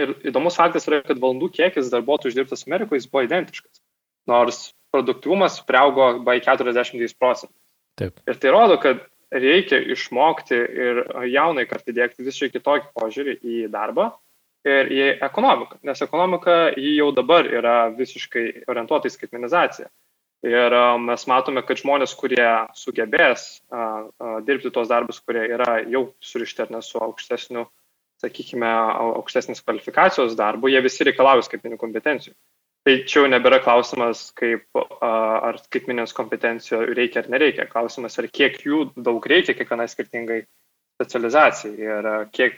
Ir įdomus faktas yra, kad valandų kiekis darbuotojų uždirbtas Amerikoje buvo identiškas, nors produktyvumas priaugo by 40 procentų. Taip. Ir tai rodo, kad reikia išmokti ir jaunai kartai dėkti visiškai kitokį požiūrį į darbą ir į ekonomiką, nes ekonomika jau dabar yra visiškai orientuota į skaitmenizaciją. Ir mes matome, kad žmonės, kurie sugebės a, a, dirbti tos darbus, kurie yra jau surišti ar ne su aukštesniu, sakykime, aukštesnės kvalifikacijos darbu, jie visi reikalauja skaitminių kompetencijų. Tai čia jau nebėra klausimas, kaip ar skaitminės kompetencijų reikia ar nereikia. Klausimas yra, kiek jų daug reikia kiekvienai skirtingai specializacijai ir kiek,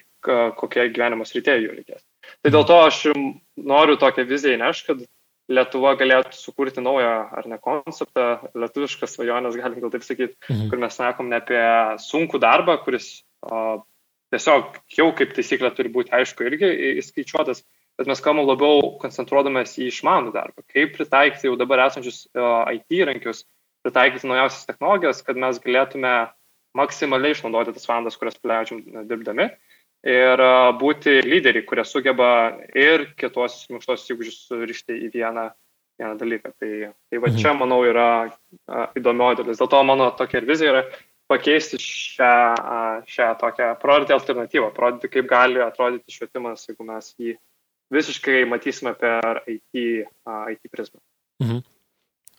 kokie gyvenimo srityje jų reikės. Tai dėl to aš noriu tokią viziją įnešti, kad Lietuva galėtų sukurti naują ar ne konceptą, lietuviškas svajonės, galim gal taip sakyti, mhm. kur mes sakom ne apie sunkų darbą, kuris o, tiesiog jau kaip taisyklė turi būti aišku irgi įskaičiuotas, bet mes kalbam labiau koncentruodamės į išmanų darbą, kaip pritaikyti jau dabar esančius IT įrankius, pritaikyti naujausias technologijas, kad mes galėtume maksimaliai išnaudoti tas valandas, kurias praleidžiam dirbdami ir būti lyderiai, kurie sugeba ir kitos minkštos įgūdžius surišti į vieną, vieną dalyką. Tai, tai va čia, mhm. manau, yra įdomioji dalis. Dėl to mano tokia ir vizija yra pakeisti šią, šią tokią, parodyti alternatyvą, parodyti, kaip gali atrodyti švietimas, jeigu mes jį visiškai matysime per IT, IT prizmę. Mhm.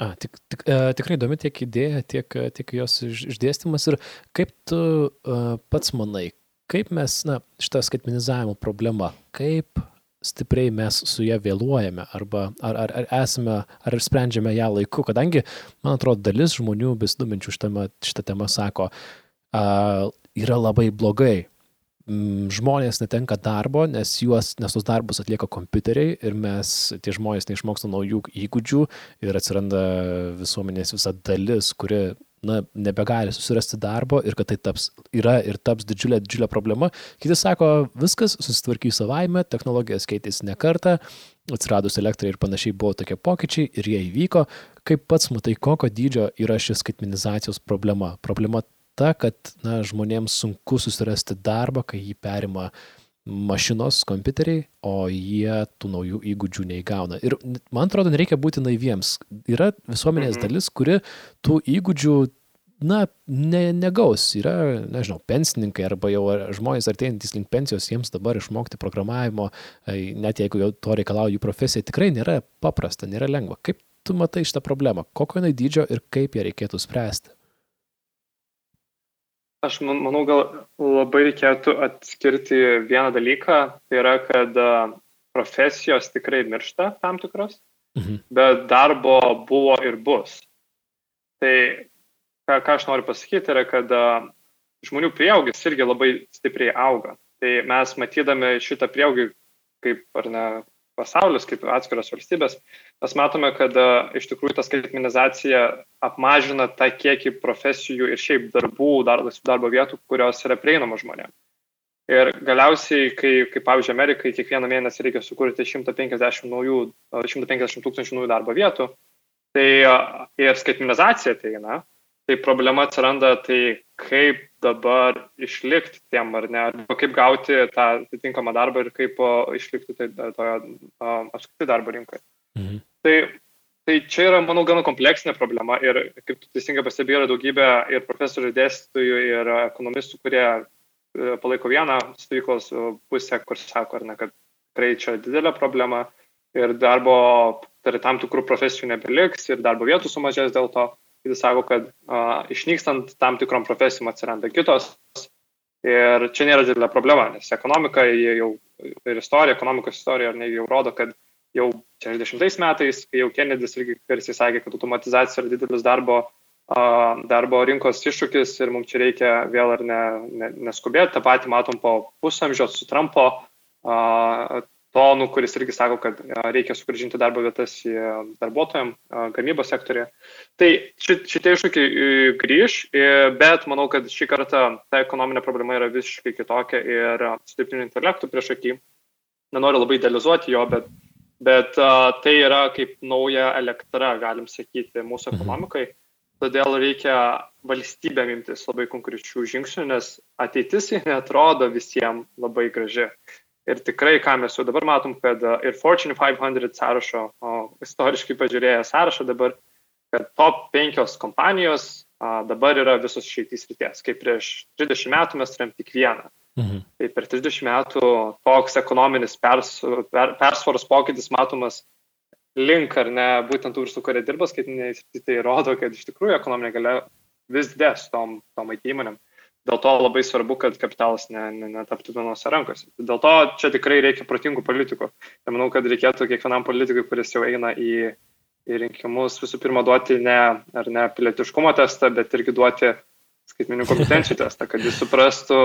A, tik, tik, e, tikrai įdomi tiek idėja, tiek, tiek jos išdėstymas ir kaip tu uh, pats manai, kaip mes, na, šitą skaitmenizavimo problemą, kaip stipriai mes su ją vėluojame arba ar, ar, ar esame, ar sprendžiame ją laiku, kadangi, man atrodo, dalis žmonių besidominčių šitą temą sako, uh, yra labai blogai, žmonės netenka darbo, nes, juos, nes tos darbus atlieka kompiuteriai ir mes, tie žmonės neišmoksta naujų įgūdžių ir atsiranda visuomenės visa dalis, kuri na, nebegali susirasti darbo ir kad tai taps, yra ir taps didžiulė, didžiulė problema. Kiti sako, viskas susitvarkys savaime, technologijos keitėsi ne kartą, atsiradus elektrai ir panašiai buvo tokie pokyčiai ir jie įvyko. Kaip pats matai, kokio dydžio yra šis skaitmenizacijos problema? Problema ta, kad na, žmonėms sunku susirasti darbą, kai jį perima mašinos, kompiuteriai, o jie tų naujų įgūdžių neįgauna. Ir man atrodo, nereikia būti naiviems. Yra visuomenės mhm. dalis, kuri tų įgūdžių, na, ne, negaus. Yra, nežinau, pensininkai arba jau žmonės artėjantis link pensijos, jiems dabar išmokti programavimo, net jeigu jau to reikalauja jų profesija, tikrai nėra paprasta, nėra lengva. Kaip tu matai šitą problemą? Kokio jinai dydžio ir kaip ją reikėtų spręsti? Aš manau, gal labai reikėtų atskirti vieną dalyką, tai yra, kad profesijos tikrai miršta tam tikros, mhm. bet darbo buvo ir bus. Tai ką, ką aš noriu pasakyti, yra, kad žmonių prieaugis irgi labai stipriai auga. Tai mes matydami šitą prieaugį kaip, ar ne, pasaulis, kaip atskiros valstybės, mes matome, kad e, iš tikrųjų ta skaitmenizacija apmažina tą kiekį profesijų ir šiaip darbų, dar, darbo vietų, kurios yra prieinamos žmonėms. Ir galiausiai, kai, kaip pavyzdžiui, Amerikai kiekvieną mėnesį reikia sukurti 150, naujų, 150 tūkstančių naujų darbo vietų, tai e, ir skaitmenizacija ateina, tai problema atsiranda, tai kaip dabar išlikti tiem ar ne, arba kaip gauti tą atitinkamą darbą ir kaip išlikti tai, toje apskritai darbo rinkoje. Mhm. Tai, tai čia yra, manau, gana kompleksinė problema ir, kaip tu teisingai pastebėjai, yra daugybė ir profesorių, dėstytojų, ir ekonomistų, kurie e, palaiko vieną stovyklos pusę, kur sako, ar ne, kad tikrai čia didelė problema ir darbo, tai tam tikrų profesijų nebeliks ir darbo vietų sumažės dėl to. Kiti sako, kad a, išnykstant tam tikrom profesijom atsiranda kitos. Ir čia nėra didelė problema, nes ekonomika jau ir istorija, ekonomikos istorija jau rodo, kad jau 60 metais, kai jau Kennedys irgi garsiai sakė, kad automatizacija yra didelis darbo, a, darbo rinkos iššūkis ir mums čia reikia vėl ar ne, ne, neskubėti. Ta pati matom po pusamžio su Trumpo a, tonų, kuris irgi sako, kad reikia sugrįžinti darbo vietas į darbuotojams gamybos sektorėje. Tai šitie iššūkiai grįž, bet manau, kad šį kartą ta ekonominė problema yra visiškai kitokia ir su dirbtiniu intelektu prieš akį. Nenoriu labai idealizuoti jo, bet, bet tai yra kaip nauja elektra, galim sakyti, mūsų mhm. ekonomikai. todėl reikia valstybėm imtis labai konkrečių žingsnių, nes ateitis netrodo visiems labai graži. Ir tikrai, ką mes jau dabar matom, kad e, ir Fortune 500 sąrašo, o istoriškai pažiūrėję sąrašą dabar, kad top 5 kompanijos a, dabar yra visos išeitys ryties. Kaip prieš 30 metų mes turėjom tik vieną. Mhm. Tai per 30 metų toks ekonominis pers, per, persvaros pokytis matomas link ar ne būtent tų virsų, kurie dirba skaitiniai, tai rodo, kad iš tikrųjų ekonominė galia vis dės tom, tom IT įmonėm. Dėl to labai svarbu, kad kapitalas netaptų ne, ne vienose rankose. Dėl to čia tikrai reikia protingų politikų. Tai manau, kad reikėtų kiekvienam politikui, kuris jau eina į, į rinkimus, visų pirma duoti ne, ar ne pilietiškumo testą, bet irgi duoti skaitminių kompetencijų testą, kad jis suprastų,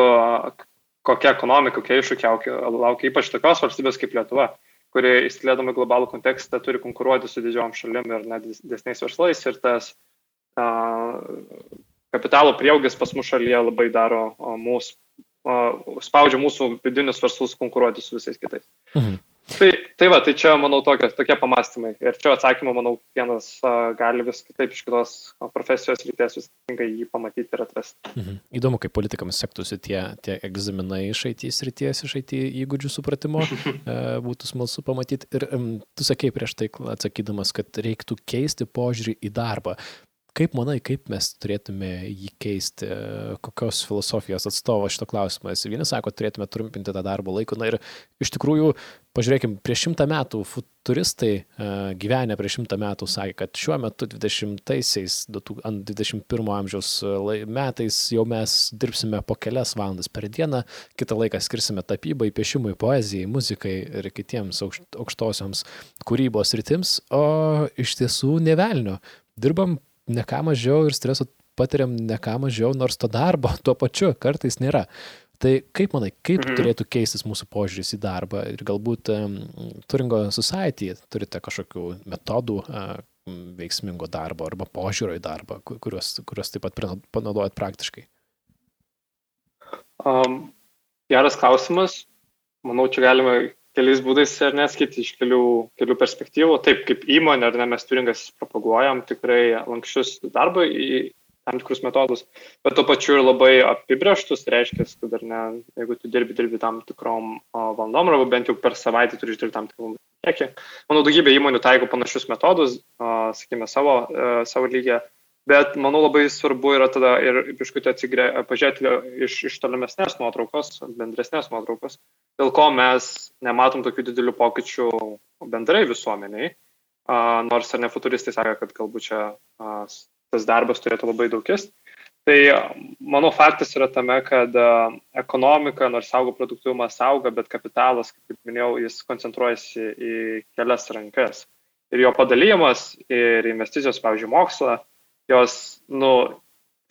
kokia ekonomika, kokie iššūkiai laukia ypač tokios valstybės kaip Lietuva kuri įstilėdama globalų kontekstą turi konkuruoti su didžiom šalim ir net desniais verslais ir tas a, kapitalo prieaugis pas mus šalyje labai daro mūsų, spaudžia mūsų vidinius verslus konkuruoti su visais kitais. Mhm. Tai, tai va, tai čia, manau, tokie, tokie pamastymai. Ir čia atsakymą, manau, kiekvienas gali vis kitaip iš kitos profesijos ryties visiškai jį pamatyti ir atrasti. Mhm. Įdomu, kaip politikams sektųsi tie, tie egzaminai iš IT srities, iš IT įgūdžių supratimo. E, būtų smalsu pamatyti. Ir tu sakei prieš tai atsakydamas, kad reiktų keisti požiūrį į darbą. Kaip manai, kaip mes turėtume jį keisti, kokios filosofijos atstovo šito klausimo? Vieni sako, turėtume trumpinti tą darbo laiką. Na ir iš tikrųjų, pažiūrėkime, prieš šimtą metų futuristai e, gyvenę prieš šimtą metų sakė, kad šiuo metu 20-aisiais, 21 amžiaus metais jau mes dirbsime po kelias valandas per dieną, kitą laiką skirsime tapybai, piešimui, poezijai, muzikai ir kitiems aukštosioms kūrybos rytims, o iš tiesų nevelnio. Dirbam ne ką mažiau ir streso patiriam ne ką mažiau, nors to darbo tuo pačiu kartais nėra. Tai kaip manai, kaip mhm. turėtų keistis mūsų požiūris į darbą ir galbūt um, Turingo Society turite kažkokių metodų uh, veiksmingo darbo arba požiūrio į darbą, kuriuos, kuriuos taip pat panaudojat praktiškai? Um, geras klausimas. Manau, čia galima keliais būdais ar neskait iš kelių, kelių perspektyvų. Taip, kaip įmonė, ar ne, mes turingas propaguojam tikrai lankščius darbą į tam tikrus metodus, bet tuo pačiu ir labai apibrieštus, tai reiškia, kad ar ne, jeigu tu dirbi, dirbi tam tikrom valandom, arba bent jau per savaitę turi išdirbti tam tikrų kiekį. Manau, daugybė įmonių taiko panašius metodus, sakykime, savo, savo lygiai Bet manau labai svarbu yra tada ir biškutį atsigre, pažiūrėti iš, iš tolimesnės nuotraukos, bendresnės nuotraukos, dėl ko mes nematom tokių didelių pokyčių bendrai visuomeniai. Uh, nors ar ne futuristai sako, kad galbūt čia uh, tas darbas turėtų labai daug kist. Tai mano faktas yra tame, kad uh, ekonomika, nors auga produktyvumas auga, bet kapitalas, kaip minėjau, jis koncentruojasi į kelias rankas. Ir jo padalymas ir investicijos, pavyzdžiui, mokslo, jos, nu,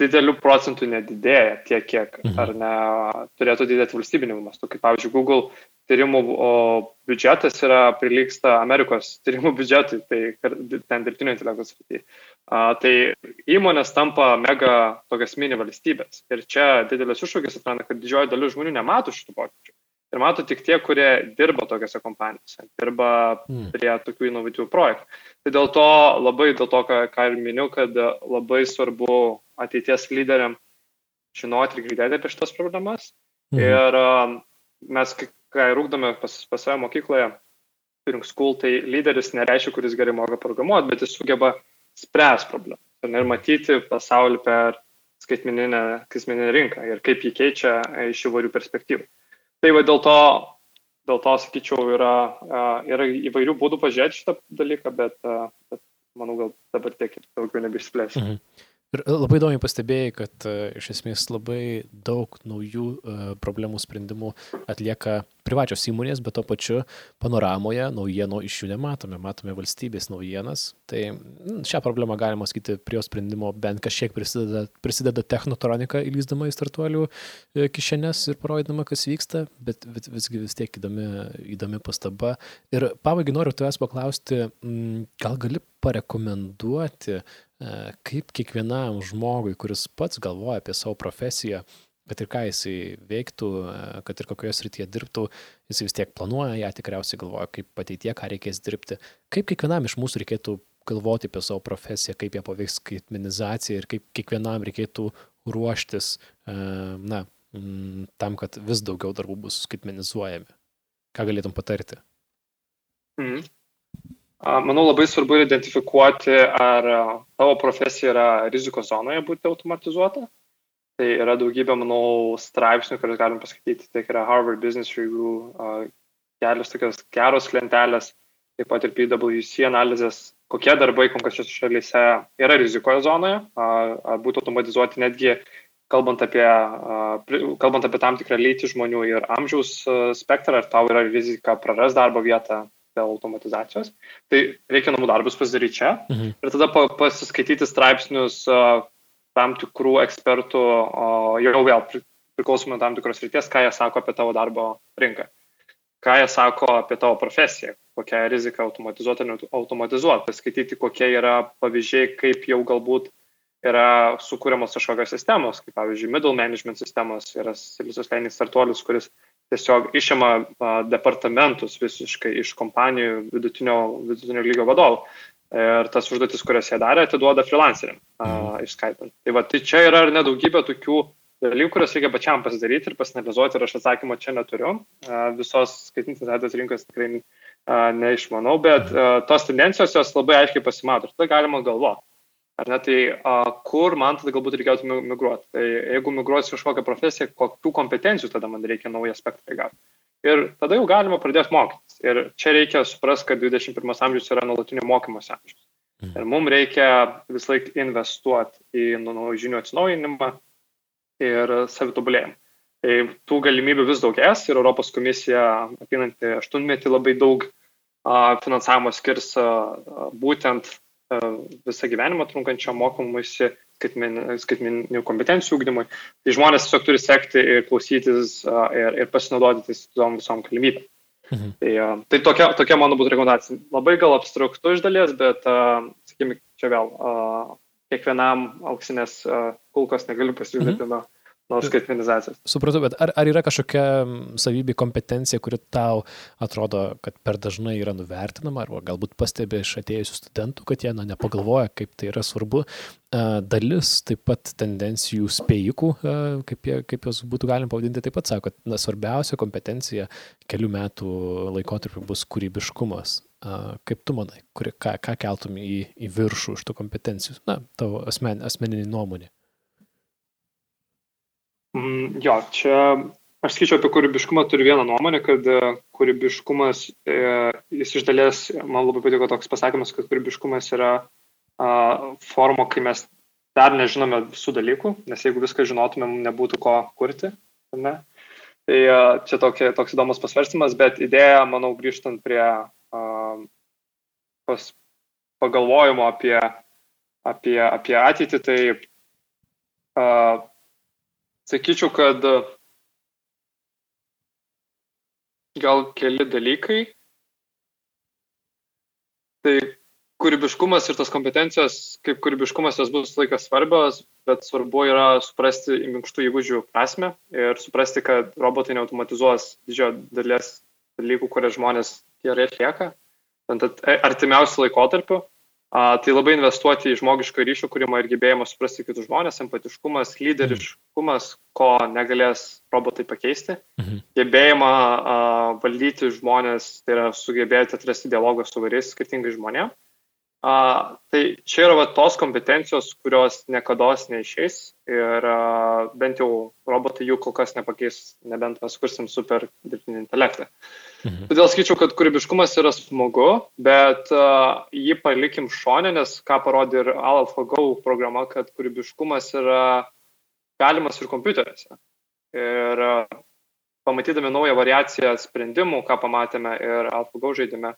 didelių procentų nedidėja tiek, kiek mhm. ar ne turėtų didėti valstybiniu mastu. Kaip pavyzdžiui, Google tyrimų biudžetas yra prilyksta Amerikos tyrimų biudžetui, tai ten dirbtinio intelekto srityje. Tai įmonės tampa mega tokias mini valstybės. Ir čia didelis iššūkis atranda, kad didžioji dalis žmonių nemato šitų pokyčių. Ir mato tik tie, kurie dirba tokiuose kompanijose, dirba mm. prie tokių inovatyvių projektų. Tai dėl to labai, dėl to, ką, ką ir miniu, kad labai svarbu ateities lyderiam žinoti ir girdėti apie šitas problemas. Mm. Ir um, mes, kai rūkdame pas, pas save mokykloje, Pink School, tai lyderis nereiškia, kuris gerai moka programuoti, bet jis sugeba spręs problemą ir matyti pasaulį per skaitmeninę, skaitmeninę rinką ir kaip jį keičia iš įvairių perspektyvų. Tai va dėl to, dėl to sakyčiau, yra, yra įvairių būdų pažiūrėti šitą dalyką, bet, bet manau, gal dabar tiek ir daugiau nebeišplėsiu. Mhm. Ir labai įdomiai pastebėjai, kad uh, iš esmės labai daug naujų uh, problemų sprendimų atlieka privačios įmonės, bet to pačiu panoramoje naujienų iš jų nematome. Matome valstybės naujienas. Tai šią problemą galima sakyti prie jos sprendimo bent kažkiek prisideda, prisideda technotronika įlyzdama į startuolių kišenės ir parodydama, kas vyksta, bet vis, visgi vis tiek įdomi, įdomi pastaba. Ir pabaigai noriu tavęs paklausti, gal gali parekomenduoti E, kaip kiekvienam žmogui, kuris pats galvoja apie savo profesiją, kad ir ką jisai veiktų, e, kad ir kokioje srityje dirbtų, jisai vis tiek planuoja ją, tikriausiai galvoja, kaip ateitie, ką reikės dirbti. Kaip kiekvienam iš mūsų reikėtų galvoti apie savo profesiją, kaip ją paveiks skaitmenizacija ir kaip kiekvienam reikėtų ruoštis e, na, tam, kad vis daugiau darbų bus skaitmenizuojami. Ką galėtum patarti? Mhm. Manau, labai svarbu identifikuoti, ar tavo profesija yra rizikos zonoje būti automatizuota. Tai yra daugybė, manau, straipsnių, kuriuos galim paskaityti. Tai yra Harvard Business Review, kelios tokios geros lentelės, taip pat ir PwC analizės, kokie darbai konkrečiose šalyse yra rizikoje zonoje, būtų automatizuoti netgi kalbant apie, kalbant apie tam tikrą lytį žmonių ir amžiaus spektrą, ar tau yra rizika praras darbo vietą dėl automatizacijos. Tai reikia namų darbus pasidaryti čia mhm. ir tada pasiskaityti straipsnius tam tikrų ekspertų, jau vėl priklausomai tam tikros ryties, ką jie sako apie tavo darbo rinką, ką jie sako apie tavo profesiją, kokia rizika automatizuota, automatizuota, skaityti, kokie yra pavyzdžiai, kaip jau galbūt yra sukūriamos kažkokios sistemos, kaip pavyzdžiui, middle management sistemos, yra Silicijos leininis startuolis, kuris tiesiog išima departamentus visiškai iš kompanijų vidutinio, vidutinio lygio vadovų ir tas užduotis, kurias jie darė, atiduoda freelanceriam uh, iš Skype. Tai, va, tai čia yra ar nedaugybė tokių dalykų, kuriuos reikia pačiam pasidaryti ir pasinalizuoti ir aš atsakymą čia neturiu. Visos skaitinės atės rinkos tikrai neišmanau, bet tos tendencijos jos labai aiškiai pasimato ir tada galima galvoti. Ar ne, tai uh, kur man tada galbūt reikėtų migruoti? Tai jeigu migruosiu kažkokią profesiją, kokių kompetencijų tada man reikia naują aspektą įgauti. Ir tada jau galima pradėti mokytis. Ir čia reikia suprasti, kad 21 amžius yra nuolatinio mokymosi amžius. Mhm. Ir mums reikia vis laik investuoti į naujų žinių atsinaujinimą ir savitobulėjimą. Tai tų galimybių vis daugės ir Europos komisija ateinantį aštuntmetį labai daug finansavimo skirs būtent visą gyvenimą trunkančiam mokymuisi skaitmeninių kompetencijų ūkdymui. Tai žmonės tiesiog turi sekti ir klausytis ir, ir pasinaudoti tais visom, visom galimybėm. Mhm. Tai, tai tokia, tokia mano būtų rekomendacija. Labai gal abstraktu iš dalies, bet, sakykime, čia vėl kiekvienam auksinės kulkos negaliu pasiūlyti mhm. nuo nuo skaitmenizacijos. Supratau, bet ar, ar yra kažkokia savybė, kompetencija, kuri tau atrodo, kad per dažnai yra nuvertinama, arba galbūt pastebi iš atėjusių studentų, kad jie na, nepagalvoja, kaip tai yra svarbu. Dalis taip pat tendencijų spėjikų, kaip, jie, kaip jos būtų galima pavadinti, taip pat sako, kad na, svarbiausia kompetencija kelių metų laikotarpiu bus kūrybiškumas. Kaip tu manai, kuri, ką, ką keltum į, į viršų iš tų kompetencijų? Na, tavo asmen, asmeninį nuomonį. Mm, jo, čia aš skaičiau apie kūrybiškumą, turiu vieną nuomonę, kad e, kūrybiškumas, e, jis iš dalies, man labai patiko toks pasakymas, kad kūrybiškumas yra forma, kai mes dar nežinome visų dalykų, nes jeigu viską žinotumėm, nebūtų ko kurti. Ne? Tai e, čia tokia, toks įdomus pasvarstymas, bet idėja, manau, grįžtant prie pas, pagalvojimo apie, apie, apie ateitį, tai Sakyčiau, kad e, gal keli dalykai. Tai kūrybiškumas ir tos kompetencijos, kaip kūrybiškumas jos bus laikas svarbios, bet svarbu yra suprasti minkštų įgūdžių prasme ir suprasti, kad robotai neautomatizuos didžiojo dalies dalykų, kurie žmonės gerai atlieka. Bent artimiausių laikotarpių Tai labai investuoti į žmogišką ryšio kūrimą ir gebėjimą suprasti kitus žmonės, empatiškumas, lyderiškumas, ko negalės robotai pakeisti, mhm. gebėjimą uh, valdyti žmonės, tai yra sugebėti atrasti dialogą su variais skirtingais žmonėmis. Uh, tai čia yra va, tos kompetencijos, kurios niekada neišeis ir uh, bent jau robotai jų kol kas nepakeis, nebent mes kursim super dirbtinį intelektą. Uh, Mhm. Todėl skaičiau, kad kūrybiškumas yra smagu, bet uh, jį palikim šonę, nes ką parodė ir AlphaGo programa, kad kūrybiškumas yra galimas ir kompiuteriuose. Ir uh, pamatydami naują variaciją sprendimų, ką pamatėme ir AlphaGo žaidime,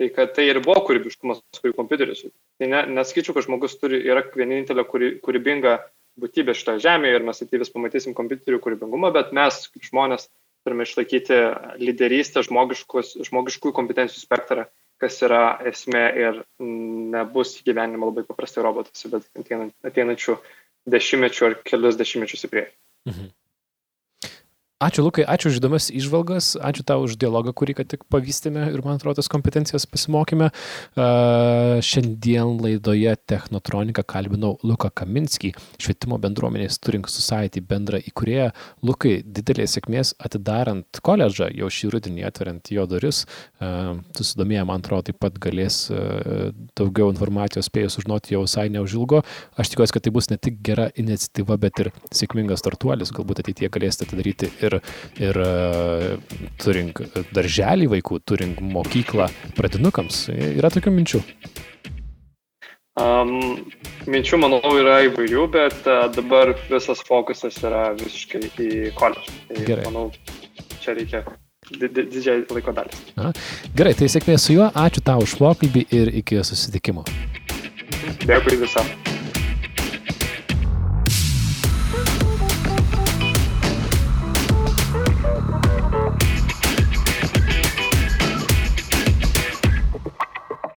tai kad tai ir buvo kūrybiškumas, kurį kompiuteris. Tai ne, neskaičiau, kad žmogus turi, yra vienintelė kūry, kūrybinga būtybė šitoje žemėje ir mes ateivis pamatysim kompiuterių kūrybingumą, bet mes kaip žmonės turime išlaikyti lyderystę, žmogiškųjų kompetencijų spektrą, kas yra esmė ir nebus gyvenimo labai paprastai robotuose, bet ateinančių dešimtmečių ar kelius dešimtmečius į priekį. Mhm. Ačiū Lukai, ačiū už įdomias išvalgas, ačiū tau už dialogą, kurį ką tik pavystėme ir man atrodo tas kompetencijas pasimokėme. Uh, šiandien laidoje Technotronika kalbinau Luką Kaminskį, švietimo bendruomenės Turing Society bendrą įkūrėją. Lukai, didelės sėkmės atidarant koledžą, jau šį rudenį atveriant jo duris. Uh, susidomėję, man atrodo, taip pat galės uh, daugiau informacijos spėjus užnuoti jau visai neužilgo. Aš tikiuosi, kad tai bus ne tik gera iniciatyva, bet ir sėkmingas startuolis. Galbūt ateityje galėsite tai daryti ir, ir uh, turint darželį vaikų, turint mokyklą pradinukams. Yra tokių minčių? Um, minčių, manau, yra įvairių, bet uh, dabar visas fokusas yra visiškai į koledžą. Tai, Gerai. manau, čia reikia didžiąją laiko dalį. Gerai, tai sėkmės su juo, ačiū tau už pokalbį ir iki susitikimo. Dėkui visam.